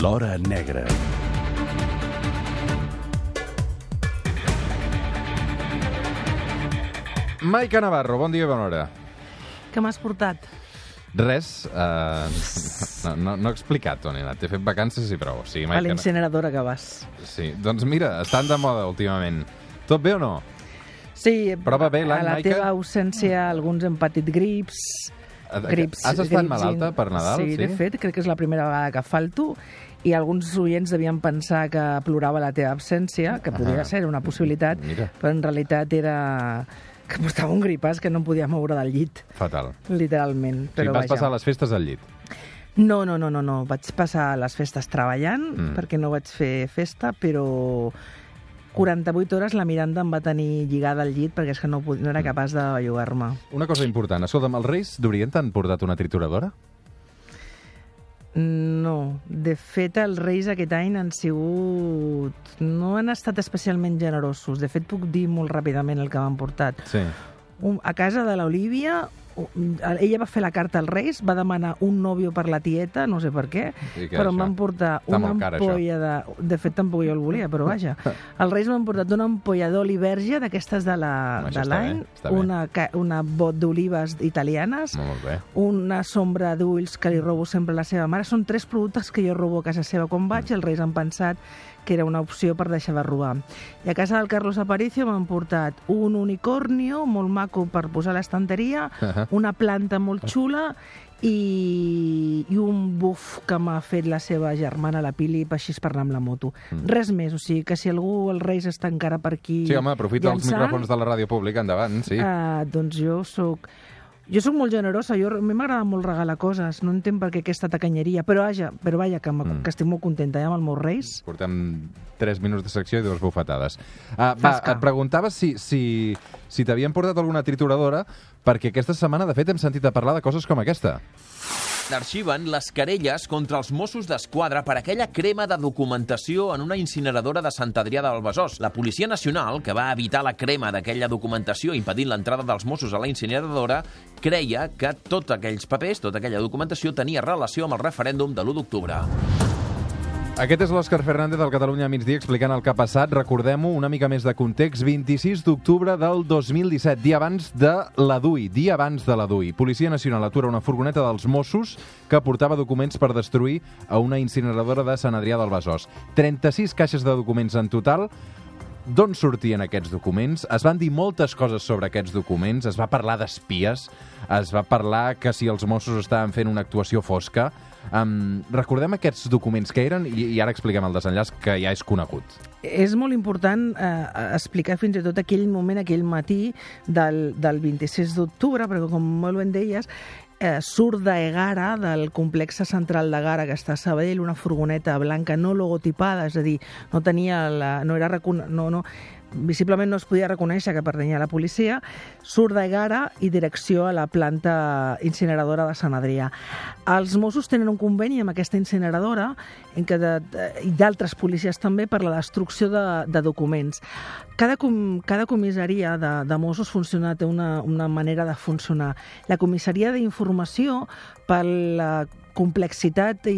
L'Hora Negra. Maica Navarro, bon dia i bona hora. Què m'has portat? Res, uh, no, no, no he explicat on he anat. He fet vacances i prou. Sí, A Maica, la incineradora que vas. sí. Doncs mira, estan de moda últimament. Tot bé o no? Sí, Prova bé a la Maica? teva ausència alguns hem patit grips. Grips Has estat grips malalta per Nadal? Sí, de fet, crec que és la primera vegada que falto i alguns oients devien pensar que plorava la teva absència, que podia Ah. ser una possibilitat, Mira. però en realitat era que portava un gripàs que no em podia moure del llit, Fatal. literalment. Però Però vas vaja. passar les festes al llit. No, no, no, no, no. Vaig passar les festes treballant, mm. perquè no vaig fer festa, però 48 hores la Miranda em va tenir lligada al llit perquè és que no, no era capaç de bellugar-me. Una cosa important. Escolta'm, els Reis d'Orient t'han portat una trituradora? No, de fet, els Reis aquest any han sigut... No han estat especialment generosos. De fet, puc dir molt ràpidament el que m'han portat. Sí. Un, a casa de l'Olivia, ella va fer la carta als Reis, va demanar un nòvio per la tieta, no sé per què, però em això? van portar una ampolla de... De fet, tampoc jo el volia, però vaja. Els Reis m'han portat una ampolla d'oli verge, d'aquestes de la- això l'any, està bé. una, ca- una bot d'olives italianes, una sombra d'ulls que li robo sempre a la seva mare. Són tres productes que jo robo a casa seva quan vaig. Els Reis han pensat que era una opció per deixar de robar. I a casa del Carlos Aparicio m'han portat un unicornio molt maco per posar a l'estanteria, Ahà. una planta molt xula i, i un buf que m'ha fet la seva germana, la Pili, així per anar amb la moto. Mm. Res més, o sigui que si algú, els Reis, està encara per aquí Sí, home, aprofita els llançant, micròfons de la ràdio pública, endavant, sí. Uh, doncs jo sóc... Jo sóc molt generosa, jo, a mi m'agrada molt regalar coses, no entenc per què aquesta tacanyeria, però vaja, però vaja que, mm. que estic molt contenta ja amb els meus reis. Portem 3 minuts de secció i dues bufetades. Uh, va, et preguntava si, si, si t'havien portat alguna trituradora, perquè aquesta setmana, de fet, hem sentit a parlar de coses com aquesta. Arxiven les querelles contra els Mossos d'Esquadra per aquella crema de documentació en una incineradora de Sant Adrià del Besòs. La Policia Nacional, que va evitar la crema d'aquella documentació impedint l'entrada dels Mossos a la incineradora, creia que tots aquells papers, tota aquella documentació, tenia relació amb el referèndum de l'1 d'octubre. Aquest és l'Òscar Fernández del Catalunya a migdia explicant el que ha passat. Recordem-ho, una mica més de context. 26 d'octubre del 2017, dia abans de la DUI. Dia abans de la DUI. Policia Nacional atura una furgoneta dels Mossos que portava documents per destruir a una incineradora de Sant Adrià del Besòs. 36 caixes de documents en total. D'on sortien aquests documents? Es van dir moltes coses sobre aquests documents. Es va parlar d'espies. Es va parlar que si els Mossos estaven fent una actuació fosca. Um, recordem aquests documents que eren i, i ara expliquem el desenllaç que ja és conegut. És molt important eh, explicar fins i tot aquell moment, aquell matí del, del 26 d'octubre, perquè com molt ben deies, eh, surt d'Egara, del complex central d'Egara, que està a Sabadell, una furgoneta blanca no logotipada, és a dir, no tenia la, no era recon... no, no, visiblement no es podia reconèixer que pertanyia a la policia, surt d'Egara i direcció a la planta incineradora de Sant Adrià. Els Mossos tenen un conveni amb aquesta incineradora en què de, de, i d'altres policies també per la destrucció de, de documents. Cada, com, cada comissaria de, de Mossos funciona, té una, una manera de funcionar. La comissaria d'informació, per la complexitat i,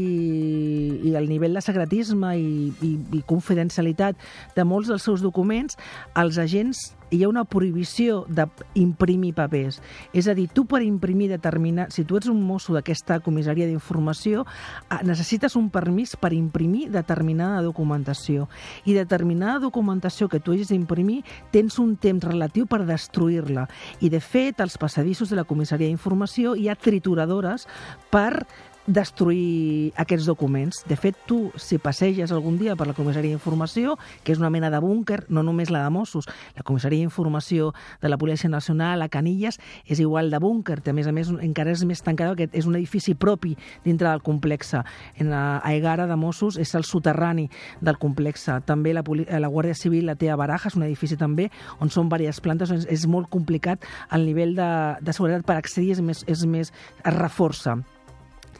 i el nivell de secretisme i, i, i confidencialitat de molts dels seus documents, els agents hi ha una prohibició d'imprimir papers. És a dir, tu per imprimir determinar... Si tu ets un mosso d'aquesta comissaria d'informació, eh, necessites un permís per imprimir determinada documentació. I determinada documentació que tu hagis d'imprimir tens un temps relatiu per destruir-la. I, de fet, als passadissos de la comissaria d'informació hi ha trituradores per destruir aquests documents. De fet, tu, si passeges algun dia per la comissaria d'informació, que és una mena de búnquer, no només la de Mossos, la comissaria d'informació de la Policia Nacional a Canillas és igual de búnquer, a més a més encara és més tancada, que és un edifici propi dintre del complex. En la a Egara de Mossos és el soterrani del complex. També la, la Guàrdia Civil la té a Barajas, un edifici també, on són diverses plantes, és, és molt complicat el nivell de, de seguretat per accedir és més, és més es reforça.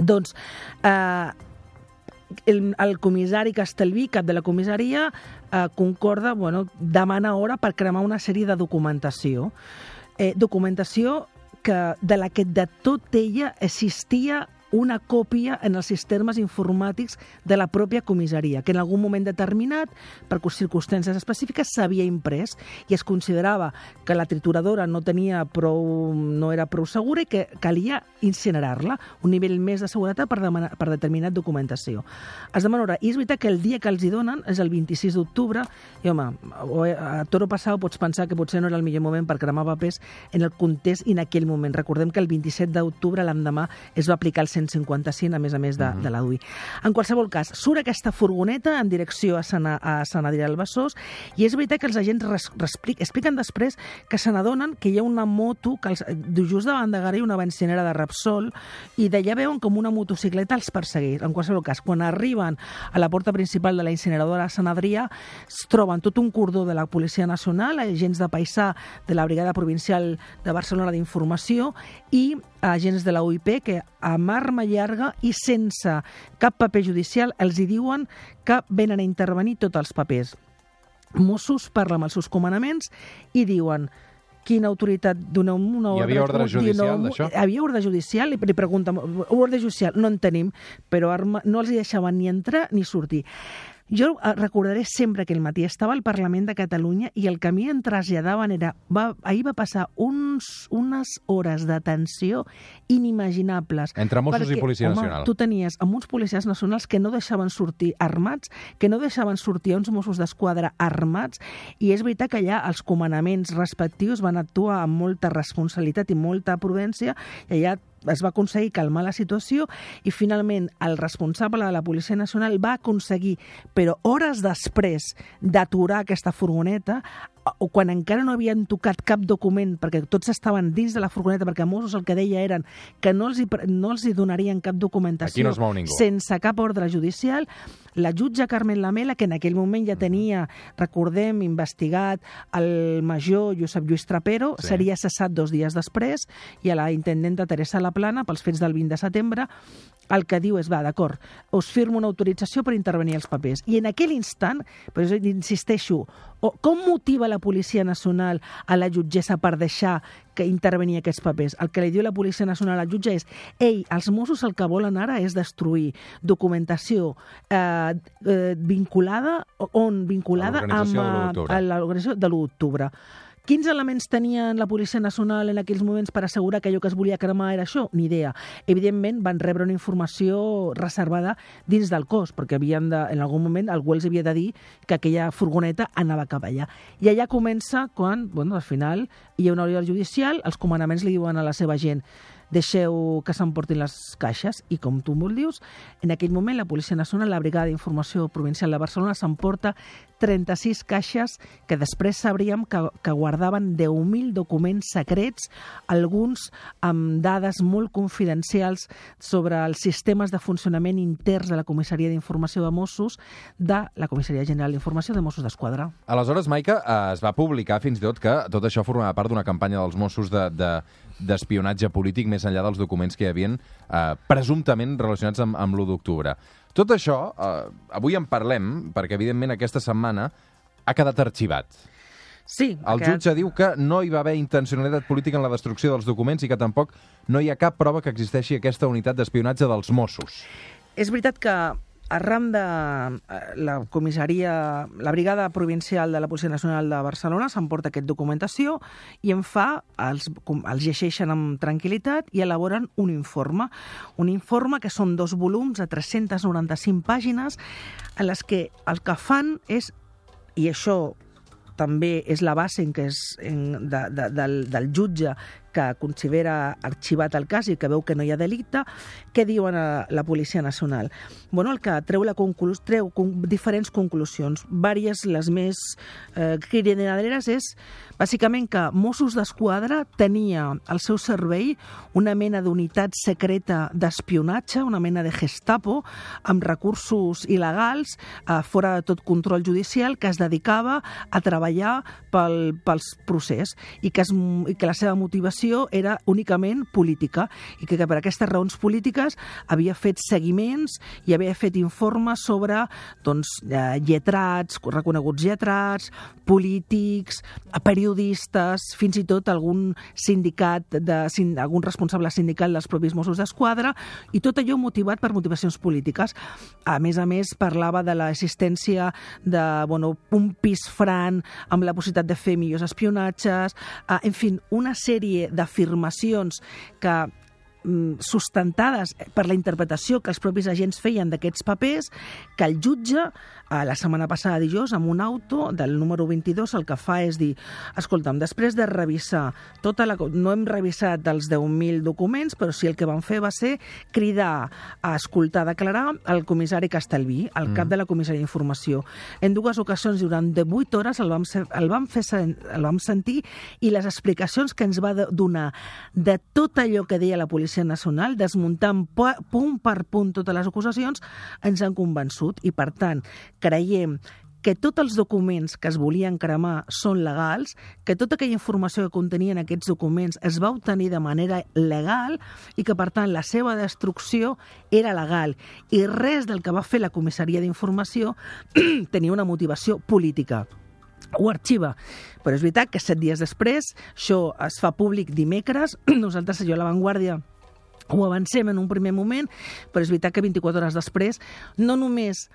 Doncs eh, el, el comissari Castellví, cap de la comissaria, eh, concorda, bueno, demana hora per cremar una sèrie de documentació. Eh, documentació que, de la que de tot ella existia una còpia en els sistemes informàtics de la pròpia comissaria, que en algun moment determinat, per circumstàncies específiques, s'havia imprès i es considerava que la trituradora no tenia prou, no era prou segura i que calia incinerar-la, un nivell més de seguretat per, demanar, per determinat documentació. Es demana hora, i és veritat que el dia que els hi donen és el 26 d'octubre, i home, a toro passau pots pensar que potser no era el millor moment per cremar papers en el context i en aquell moment. Recordem que el 27 d'octubre, l'endemà, es va aplicar el 155, a més a més de, uh -huh. de la DUI. En qualsevol cas, surt aquesta furgoneta en direcció a Sant, a Sant Adrià del Besòs i és veritat que els agents res, resplic, expliquen després que se n'adonen que hi ha una moto que els, just davant de Garay una bencinera de Repsol i d'allà veuen com una motocicleta els persegueix. En qualsevol cas, quan arriben a la porta principal de la incineradora de Sant Adrià, es troben tot un cordó de la Policia Nacional, agents de paisà de la Brigada Provincial de Barcelona d'Informació i agents de la UIP que amb arma llarga i sense cap paper judicial els hi diuen que venen a intervenir tots els papers. Mossos parlen amb els seus comandaments i diuen quina autoritat doneu una ordre... Hi havia ordre judicial d'això? Hi havia ordre judicial i li pregunta, ordre judicial no en tenim, però arma, no els hi deixaven ni entrar ni sortir. Jo eh, recordaré sempre que el matí estava al Parlament de Catalunya i el que a mi em traslladaven era... Va, ahir va passar uns, unes hores de tensió inimaginables. Entre Mossos perquè, i Policia home, Nacional. tu tenies amb uns policies nacionals que no deixaven sortir armats, que no deixaven sortir uns Mossos d'Esquadra armats, i és veritat que allà els comandaments respectius van actuar amb molta responsabilitat i molta prudència, i allà es va aconseguir calmar la situació i finalment el responsable de la Policia Nacional va aconseguir, però hores després d'aturar aquesta furgoneta, o quan encara no havien tocat cap document, perquè tots estaven dins de la furgoneta, perquè Mossos el que deia eren que no els hi, no els hi donarien cap documentació no sense cap ordre judicial, la jutja Carmen Lamela, que en aquell moment ja tenia, recordem, investigat el major Josep Lluís Trapero, sí. seria cessat dos dies després, i a la intendenta Teresa Laplana, pels fets del 20 de setembre, el que diu és, va, d'acord, us firmo una autorització per intervenir els papers. I en aquell instant, però insisteixo, com motiva la Policia Nacional a la jutgessa per deixar que intervenir aquests papers. El que li diu la Policia Nacional al jutge és ei, els Mossos el que volen ara és destruir documentació eh, eh, vinculada on vinculada amb l'organització de l'1 d'octubre. Quins elements tenien la Policia Nacional en aquells moments per assegurar que allò que es volia cremar era això? Ni idea. Evidentment, van rebre una informació reservada dins del cos, perquè havien de, en algun moment algú els havia de dir que aquella furgoneta anava cap allà. I allà comença quan, bueno, al final, hi ha una ordre judicial, els comandaments li diuen a la seva gent deixeu que s'emportin les caixes i com tu molt dius, en aquell moment la Policia Nacional, la Brigada d'Informació Provincial de Barcelona s'emporta 36 caixes que després sabríem que, que guardaven 10.000 documents secrets, alguns amb dades molt confidencials sobre els sistemes de funcionament interns de la Comissaria d'Informació de Mossos de la Comissaria General d'Informació de Mossos d'Esquadra. Aleshores, Maica, eh, es va publicar fins i tot que tot això formava part d'una campanya dels Mossos de, de, d'espionatge polític més enllà dels documents que hi havien eh, presumptament relacionats amb, amb l'1 d'octubre. Tot això, eh, avui en parlem, perquè evidentment aquesta setmana ha quedat arxivat. Sí. El quedat... jutge diu que no hi va haver intencionalitat política en la destrucció dels documents i que tampoc no hi ha cap prova que existeixi aquesta unitat d'espionatge dels Mossos. És veritat que arran de eh, la comissaria, la brigada provincial de la Policia Nacional de Barcelona s'emporta aquesta documentació i en fa, els, els llegeixen amb tranquil·litat i elaboren un informe. Un informe que són dos volums de 395 pàgines en les que el que fan és, i això també és la base en què és en, de, de, del, del jutge que considera arxivat el cas i que veu que no hi ha delicte, què diuen a la Policia Nacional? Bueno, el que treu, la conclu treu con diferents conclusions. Vàries, les més eh, cridaderes, és bàsicament que Mossos d'Esquadra tenia al seu servei una mena d'unitat secreta d'espionatge, una mena de gestapo, amb recursos il·legals, eh, fora de tot control judicial, que es dedicava a treballar pel, pels procés i que, es, i que la seva motivació informació era únicament política i que, per aquestes raons polítiques havia fet seguiments i havia fet informes sobre doncs, eh, lletrats, reconeguts lletrats, polítics, periodistes, fins i tot algun sindicat, de, algun responsable sindical dels propis Mossos d'Esquadra, i tot allò motivat per motivacions polítiques. A més a més, parlava de l'existència de bueno, un pis fran amb la possibilitat de fer millors espionatges, eh, en fi, una sèrie d'afirmacions que sustentades per la interpretació que els propis agents feien d'aquests papers, que el jutge eh, la setmana passada dijous amb un auto del número 22 el que fa és dir, escolta'm, després de revisar tota la... no hem revisat els 10.000 documents, però sí el que vam fer va ser cridar a escoltar, a declarar el comissari Castellví, el cap mm. de la comissaria d'informació. En dues ocasions, durant 18 hores, el vam, ser, el vam, fer, el vam sentir i les explicacions que ens va donar de tot allò que deia la Policia Nacional, desmuntant punt per punt totes les acusacions, ens han convençut. I, per tant, creiem que tots els documents que es volien cremar són legals, que tota aquella informació que contenien aquests documents es va obtenir de manera legal i que, per tant, la seva destrucció era legal. I res del que va fer la comissaria d'informació tenia una motivació política ho arxiva. Però és veritat que set dies després, això es fa públic dimecres, nosaltres, jo a l'avantguàrdia, ho avancem en un primer moment, però és veritat que 24 hores després no només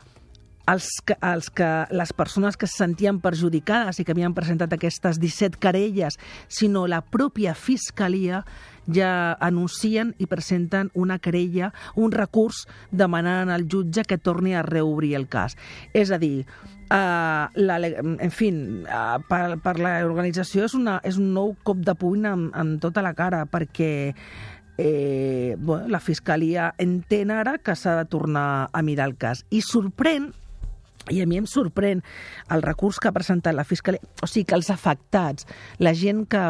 els que, els que, les persones que se sentien perjudicades i que havien presentat aquestes 17 querelles, sinó la pròpia Fiscalia ja anuncien i presenten una querella, un recurs demanant al jutge que torni a reobrir el cas. És a dir, Uh, la, en fi, uh, per, per l'organització és, una, és un nou cop de puny en, en tota la cara, perquè eh, bueno, la Fiscalia entén ara que s'ha de tornar a mirar el cas. I sorprèn i a mi em sorprèn el recurs que ha presentat la Fiscalia, o sigui que els afectats, la gent que,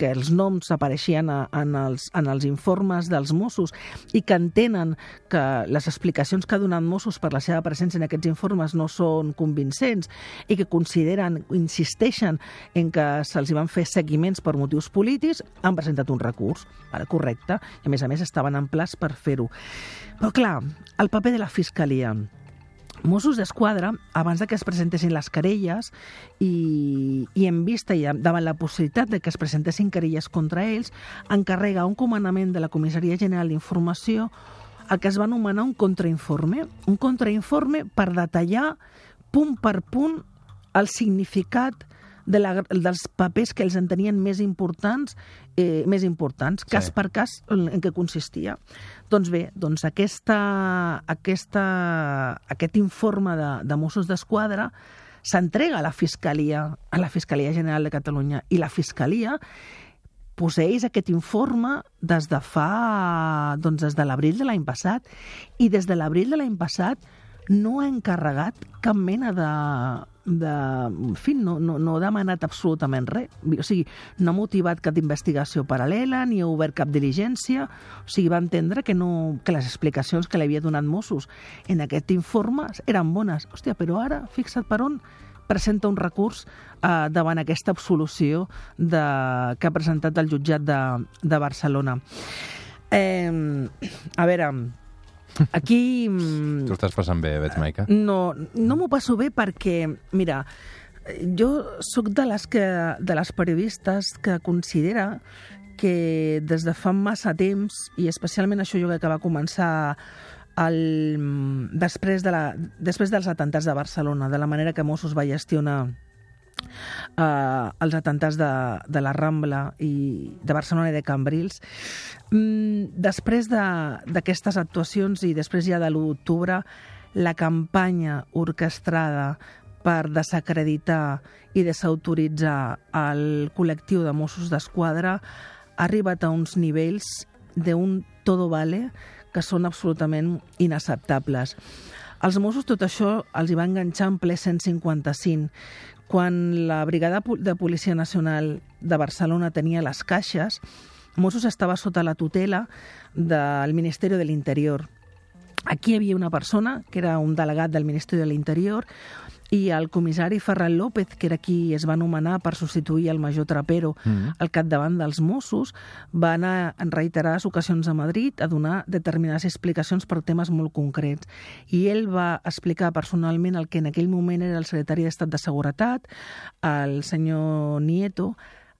que els noms apareixien a, en, els, en els informes dels Mossos i que entenen que les explicacions que ha donat Mossos per la seva presència en aquests informes no són convincents i que consideren, insisteixen en que se'ls van fer seguiments per motius polítics, han presentat un recurs, ara correcte, i a més a més estaven en plaç per fer-ho. Però clar, el paper de la Fiscalia Mossos d'Esquadra, abans de que es presentessin les querelles i, i en vista i davant la possibilitat de que es presentessin querelles contra ells, encarrega un comandament de la Comissaria General d'Informació el que es va anomenar un contrainforme, un contrainforme per detallar punt per punt el significat de la, dels papers que els entenien més importants, eh, més importants, cas sí. per cas, en, en què consistia. Doncs bé, doncs aquesta, aquesta, aquest informe de, de Mossos d'Esquadra s'entrega a la Fiscalia, a la Fiscalia General de Catalunya, i la Fiscalia posseix aquest informe des de fa, doncs des de l'abril de l'any passat, i des de l'abril de l'any passat no ha encarregat cap mena de, de... En fi, no, no, no ha demanat absolutament res. O sigui, no ha motivat cap investigació paral·lela, ni ha obert cap diligència. O sigui, va entendre que, no, que les explicacions que li havia donat Mossos en aquest informe eren bones. Hòstia, però ara, fixa't per on presenta un recurs eh, davant aquesta absolució de, que ha presentat el jutjat de, de Barcelona. Eh, a veure, Aquí... Mm, tu estàs passant bé, veig, Maica? No, no m'ho passo bé perquè, mira, jo sóc de les, que, de les periodistes que considera que des de fa massa temps, i especialment això jo que va començar el, després, de la, després dels atentats de Barcelona, de la manera que Mossos va gestionar eh, els atentats de, de la Rambla i de Barcelona i de Cambrils. Mm, després d'aquestes de, actuacions i després ja de l'1 d'octubre, la campanya orquestrada per desacreditar i desautoritzar el col·lectiu de Mossos d'Esquadra ha arribat a uns nivells d'un todo vale que són absolutament inacceptables. Els Mossos tot això els hi va enganxar en ple 155, quan la Brigada de Policia Nacional de Barcelona tenia les caixes, Mossos estava sota la tutela del Ministeri de l'Interior. Aquí hi havia una persona, que era un delegat del Ministeri de l'Interior, i el comissari Ferran López, que era qui es va nomenar per substituir el major Trapero mm -hmm. al capdavant dels Mossos, va anar en reiterades ocasions a Madrid a donar determinades explicacions per temes molt concrets. I ell va explicar personalment el que en aquell moment era el secretari d'Estat de Seguretat, el senyor Nieto,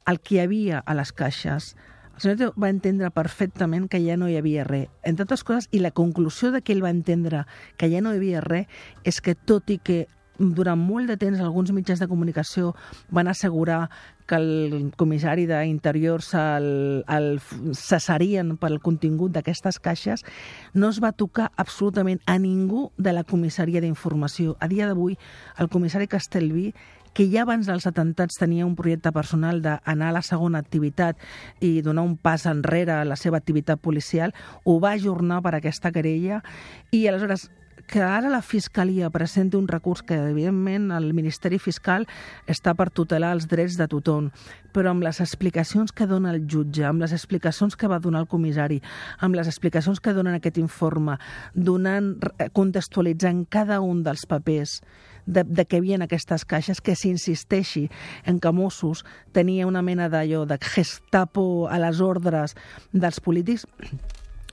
el que hi havia a les caixes. El senyor Nieto va entendre perfectament que ja no hi havia res. Entre altres coses, i la conclusió de que ell va entendre que ja no hi havia res és que tot i que durant molt de temps alguns mitjans de comunicació van assegurar que el comissari d'Interior se'l el cessarien pel contingut d'aquestes caixes, no es va tocar absolutament a ningú de la comissaria d'informació. A dia d'avui, el comissari Castellví que ja abans dels atentats tenia un projecte personal d'anar a la segona activitat i donar un pas enrere a la seva activitat policial, ho va ajornar per aquesta querella i aleshores que ara la Fiscalia presenti un recurs que, evidentment, el Ministeri Fiscal està per tutelar els drets de tothom, però amb les explicacions que dona el jutge, amb les explicacions que va donar el comissari, amb les explicacions que donen aquest informe, donant, contextualitzant cada un dels papers de, de què havien aquestes caixes, que s'insisteixi en que Mossos tenia una mena d'allò de gestapo a les ordres dels polítics,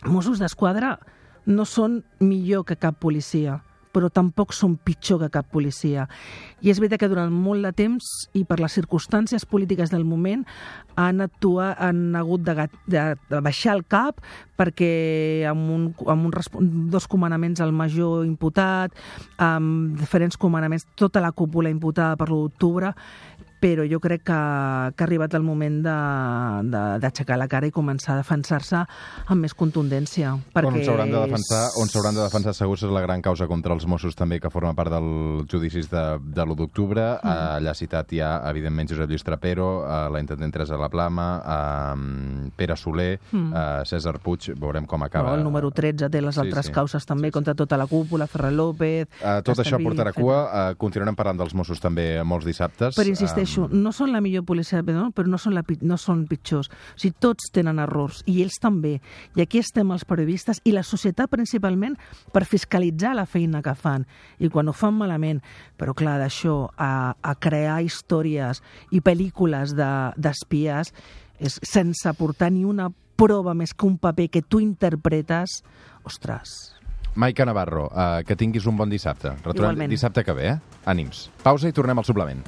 Mossos d'Esquadra no són millor que cap policia, però tampoc són pitjor que cap policia. I és veritat que durant molt de temps i per les circumstàncies polítiques del moment han, actuat, han hagut de, de, de baixar el cap perquè amb, un, amb un, dos comandaments al major imputat, amb diferents comandaments, tota la cúpula imputada per l'1 d'octubre, però jo crec que, que ha arribat el moment d'aixecar la cara i començar a defensar-se amb més contundència. Perquè on s'hauran de defensar, on s'hauran de defensar segur és la gran causa contra els Mossos també, que forma part dels judicis de, de l'1 d'octubre. Mm. Allà citat ja, evidentment, Josep Lluís Trapero, la intendent Teresa La Plama, eh, Pere Soler, mm. eh, César Puig, veurem com acaba. No, el número 13 té les sí, altres sí. causes també, sí, sí. contra tota la cúpula, Ferrer López... Eh, tot això portarà cua. Eh, continuarem parlant dels Mossos també molts dissabtes. Però insisteixo, repeteixo, no són la millor policia, no? però no són, la, no són pitjors. O sigui, tots tenen errors, i ells també. I aquí estem els periodistes i la societat principalment per fiscalitzar la feina que fan. I quan ho fan malament, però clar, d'això a, a crear històries i pel·lícules d'espies de, és sense aportar ni una prova més que un paper que tu interpretes, ostres, Maica Navarro, uh, que tinguis un bon dissabte. Retornem dissabte que ve, eh? Ànims. Pausa i tornem al suplement.